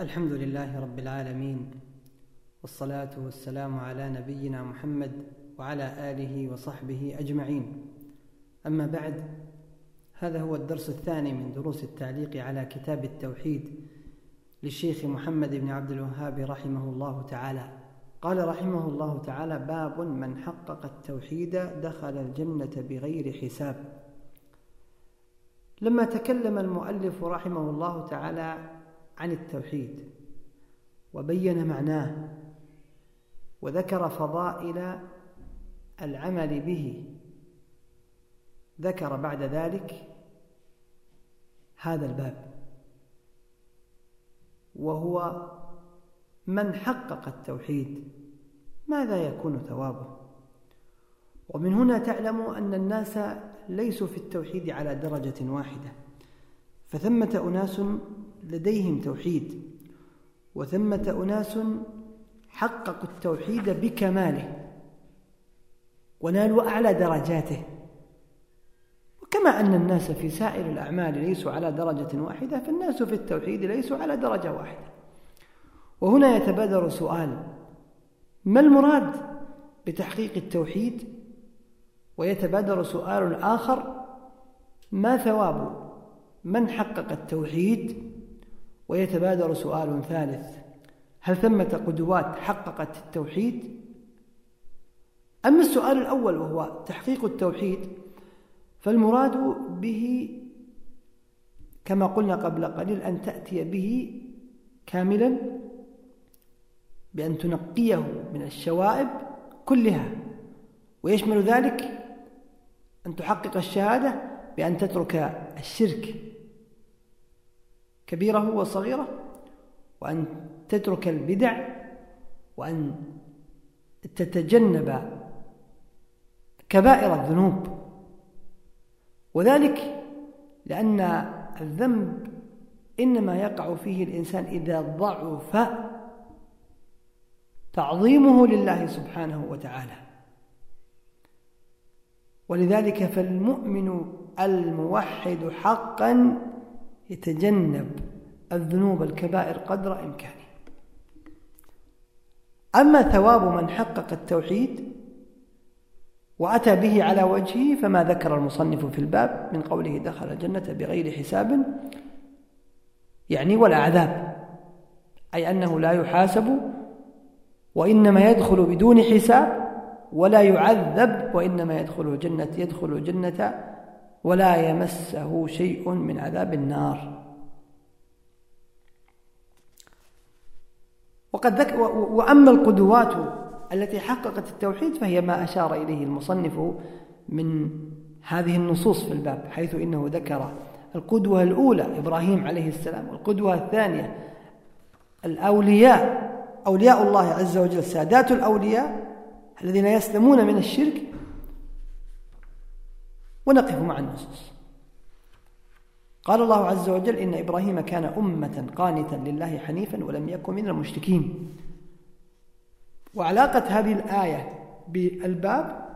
الحمد لله رب العالمين والصلاة والسلام على نبينا محمد وعلى آله وصحبه أجمعين. أما بعد هذا هو الدرس الثاني من دروس التعليق على كتاب التوحيد للشيخ محمد بن عبد الوهاب رحمه الله تعالى. قال رحمه الله تعالى باب من حقق التوحيد دخل الجنة بغير حساب. لما تكلم المؤلف رحمه الله تعالى عن التوحيد وبين معناه وذكر فضائل العمل به. ذكر بعد ذلك هذا الباب وهو من حقق التوحيد. ماذا يكون ثوابه؟ ومن هنا تعلم أن الناس ليسوا في التوحيد على درجة واحدة فثمة أناس لديهم توحيد وثمة أناس حققوا التوحيد بكماله ونالوا أعلى درجاته. وكما أن الناس في سائر الأعمال ليسوا على درجة واحدة فالناس في التوحيد ليسوا على درجة واحدة. وهنا يتبادر سؤال ما المراد بتحقيق التوحيد؟ ويتبادر سؤال آخر ما ثواب من حقق التوحيد؟ ويتبادر سؤال ثالث. هل ثمة قدوات حققت التوحيد؟ أما السؤال الأول وهو تحقيق التوحيد فالمراد به كما قلنا قبل قليل أن تأتي به كاملا بأن تنقيه من الشوائب كلها ويشمل ذلك أن تحقق الشهادة بأن تترك الشرك. كبيرة وصغيرة وأن تترك البدع وأن تتجنب كبائر الذنوب. وذلك لأن الذنب إنما يقع فيه الإنسان إذا ضعف تعظيمه لله سبحانه وتعالى. ولذلك فالمؤمن الموحد حقا يتجنب الذنوب الكبائر قدر إمكانه. أما ثواب من حقق التوحيد وأتى به على وجهه فما ذكر المصنف في الباب من قوله دخل الجنة بغير حساب يعني ولا عذاب أي أنه لا يحاسب وإنما يدخل بدون حساب ولا يعذب وإنما يدخل الجنة يدخل الجنة ولا يمسه شيء من عذاب النار. وقد ذك وأما القدوات التي حققت التوحيد فهي ما أشار إليه المصنف من هذه النصوص في الباب حيث إنه ذكر القدوة الأولى إبراهيم عليه السلام والقدوة الثانية الأولياء أولياء الله عز وجل سادات الأولياء الذين يسلمون من الشرك ونقف مع النصوص. قال الله عز وجل إن إبراهيم كان أمة قانتا لله حنيفا ولم يكن من المشركين. وعلاقة هذه الآية بالباب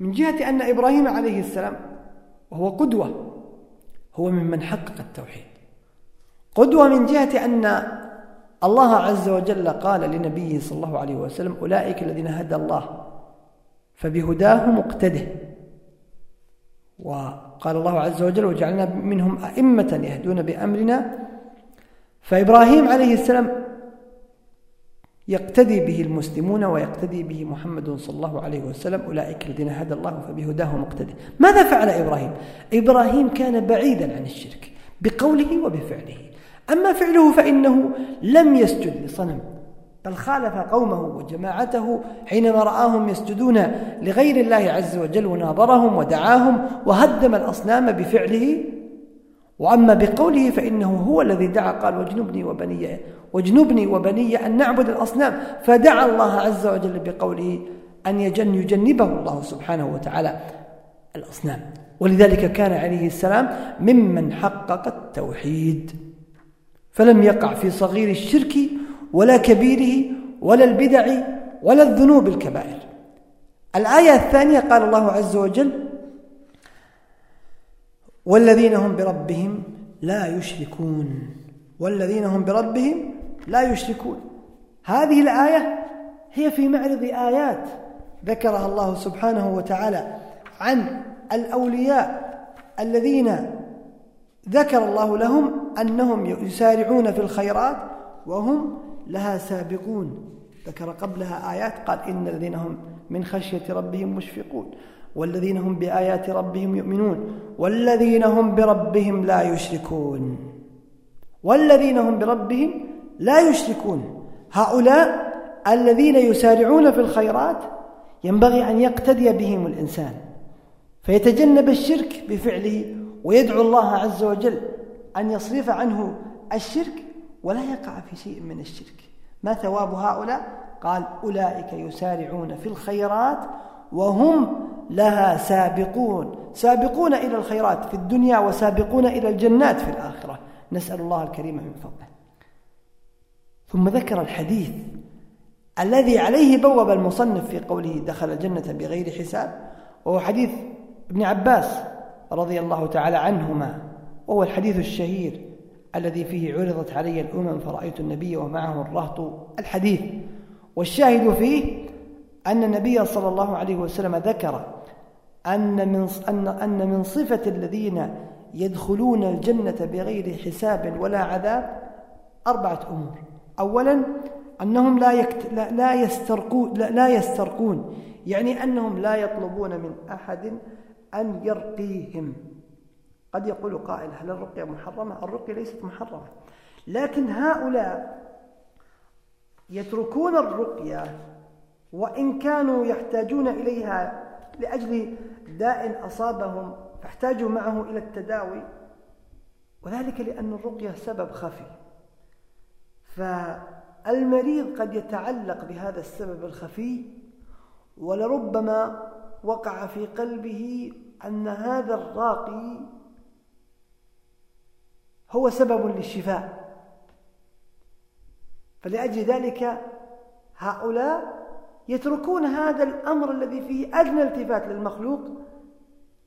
من جهة أن إبراهيم عليه السلام وهو قدوة هو ممن حقق التوحيد. قدوة من جهة أن الله عز وجل قال لنبيه صلى الله عليه وسلم أولئك الذين هدى الله فبهداه مقتده. وقال الله عز وجل وجعلنا منهم أئمة يهدون بأمرنا فإبراهيم عليه السلام يقتدي به المسلمون ويقتدي به محمد صلى الله عليه وسلم أولئك الذين هدى الله فبهداه مقتدي. ماذا فعل إبراهيم؟ إبراهيم كان بعيدا عن الشرك بقوله وبفعله. أما فعله فإنه لم يسجد لصنم. بل خالف قومه وجماعته حينما رآهم يسجدون لغير الله عز وجل وناظرهم ودعاهم وهدم الأصنام بفعله. وأما بقوله فإنه هو الذي دعا قال واجنبني وبني واجنبني وبني أن نعبد الأصنام فدعا الله عز وجل بقوله أن يجن يجنبه الله سبحانه وتعالى الأصنام. ولذلك كان عليه السلام ممن حقق التوحيد. فلم يقع في صغير الشرك ولا كبيره ولا البدع ولا الذنوب الكبائر. الآية الثانية قال الله عز وجل والذين هم بربهم لا يشركون والذين هم بربهم لا يشركون. هذه الآية هي في معرض آيات ذكرها الله سبحانه وتعالى عن الأولياء الذين ذكر الله لهم أنهم يسارعون في الخيرات وهم لها سابقون. ذكر قبلها آيات قال إن الذين هم من خشية ربهم مشفقون. والذين هم بآيات ربهم يؤمنون. والذين هم بربهم لا يشركون. والذين هم بربهم لا يشركون. هؤلاء الذين يسارعون في الخيرات ينبغي أن يقتدي بهم الإنسان. فيتجنب الشرك بفعله ويدعو الله عز وجل أن يصرف عنه الشرك ولا يقع في شيء من الشرك. ما ثواب هؤلاء؟ قال أولئك يسارعون في الخيرات وهم لها سابقون. سابقون إلى الخيرات في الدنيا وسابقون إلى الجنات في الآخرة. نسأل الله الكريم من فضله. ثم ذكر الحديث الذي عليه بوب المصنف في قوله دخل الجنة بغير حساب وهو حديث ابن عباس رضي الله تعالى عنهما وهو الحديث الشهير. الذي فيه عرضت علي الأمم فرأيت النبي ومعه الرهط الحديث. والشاهد فيه أن النبي صلى الله عليه وسلم ذكر أن من, أن, أن من صفة الذين يدخلون الجنة بغير حساب ولا عذاب أربعة أمور. أولا أنهم لا, يكت... لا, يسترقون لا, لا يسترقون يعني أنهم لا يطلبون من أحد أن يرقيهم. قد يقول قائل هل الرقية محرمة؟ الرقية ليست محرمة. لكن هؤلاء يتركون الرقية وإن كانوا يحتاجون إليها لأجل داء أصابهم فاحتاجوا معه إلى التداوي. وذلك لأن الرقية سبب خفي. فالمريض قد يتعلق بهذا السبب الخفي ولربما وقع في قلبه أن هذا الراقي هو سبب للشفاء. فلأجل ذلك هؤلاء يتركون هذا الأمر الذي فيه أدنى التفات للمخلوق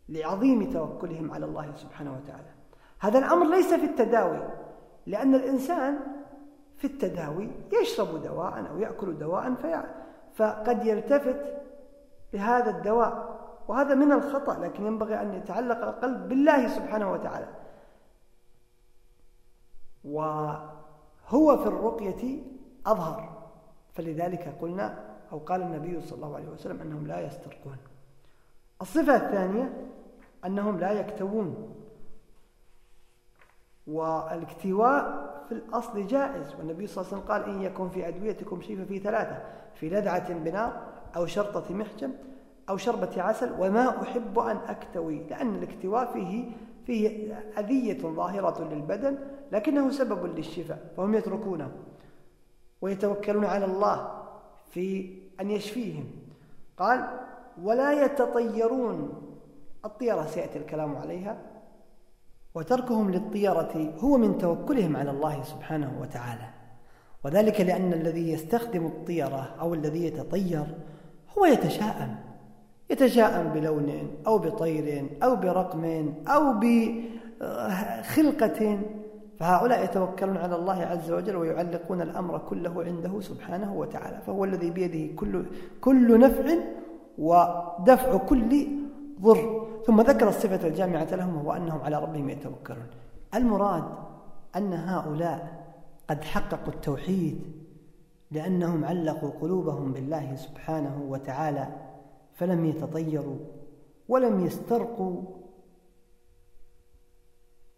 لعظيم توكلهم على الله سبحانه وتعالى. هذا الأمر ليس في التداوي لأن الإنسان في التداوي يشرب دواء أو يأكل دواء فقد يلتفت لهذا الدواء. وهذا من الخطأ لكن ينبغي أن يتعلق القلب بالله سبحانه وتعالى. وهو في الرقية أظهر. فلذلك قلنا أو قال النبي صلى الله عليه وسلم أنهم لا يسترقون. الصفة الثانية أنهم لا يكتوون. والاكتواء في الأصل جائز. والنبي صلى الله عليه وسلم قال إن يكن في أدويتكم شيء ففي ثلاثة في لدعة بنار أو شرطة محجم أو شربة عسل وما أحب أن أكتوي لأن الاكتواء فيه فيه أذية ظاهرة للبدن لكنه سبب للشفاء فهم يتركونه ويتوكلون على الله في أن يشفيهم. قال ولا يتطيرون. الطيرة سيأتي الكلام عليها وتركهم للطيرة هو من توكلهم على الله سبحانه وتعالى. وذلك لأن الذي يستخدم الطيرة أو الذي يتطير هو يتشاءم. يتشاءم بلون أو بطير أو برقم أو بخلقة. فهؤلاء يتوكلون على الله عز وجل ويعلقون الأمر كله عنده سبحانه وتعالى. فهو الذي بيده كل, كل نفع ودفع كل ضر. ثم ذكر الصفة الجامعة لهم هو أنهم على ربهم يتوكلون. المراد أن هؤلاء قد حققوا التوحيد لأنهم علقوا قلوبهم بالله سبحانه وتعالى. فلم يتطيروا ولم يسترقوا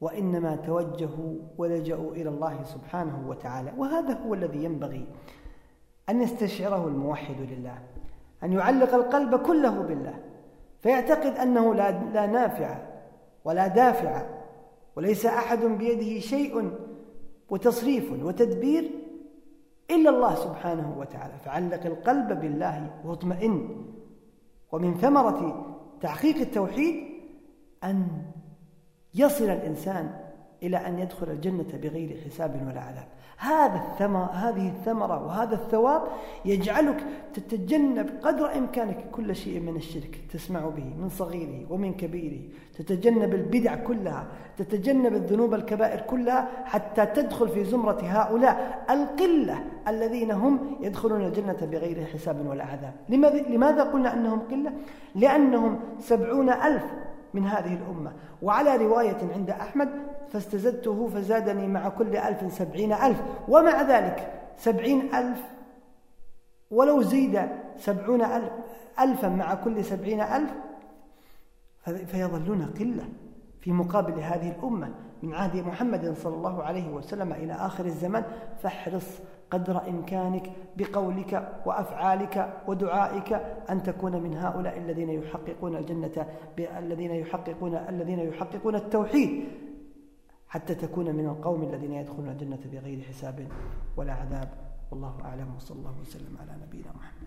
وإنما توجهوا ولجأوا إلى الله سبحانه وتعالى. وهذا هو الذي ينبغي أن يستشعره الموحد لله أن يعلق القلب كله بالله. فيعتقد أنه لا, لا نافع ولا دافع وليس أحد بيده شيء وتصريف وتدبير إلا الله سبحانه وتعالى. فعلق القلب بالله واطمئن. ومن ثمرة تحقيق التوحيد أن يصل الإنسان إلى أن يدخل الجنة بغير حساب ولا عذاب. هذا الثمر هذه الثمرة وهذا الثواب يجعلك تتجنب قدر إمكانك كل شيء من الشرك تسمع به من صغيره ومن كبيره تتجنب البدع كلها تتجنب الذنوب الكبائر كلها حتى تدخل في زمرة هؤلاء القلة الذين هم يدخلون الجنة بغير حساب ولا عذاب لماذا قلنا أنهم قلة؟ لأنهم سبعون ألف من هذه الأمة. وعلى رواية عند أحمد فاستزدته فزادني مع كل ألف سبعين ألف. ومع ذلك سبعين ألف ولو زيد سبعون ألف ألفا مع كل سبعين ألف فيظلون قلة في مقابل هذه الأمة. من عهد محمد صلى الله عليه وسلم إلى آخر الزمان فاحرص قدر إمكانك بقولك وأفعالك ودعائك أن تكون من هؤلاء الذين يحققون الجنة الذين يحققون الذين يحققون التوحيد حتى تكون من القوم الذين يدخلون الجنة بغير حساب ولا عذاب. والله أعلم وصلى الله وسلم على نبينا محمد.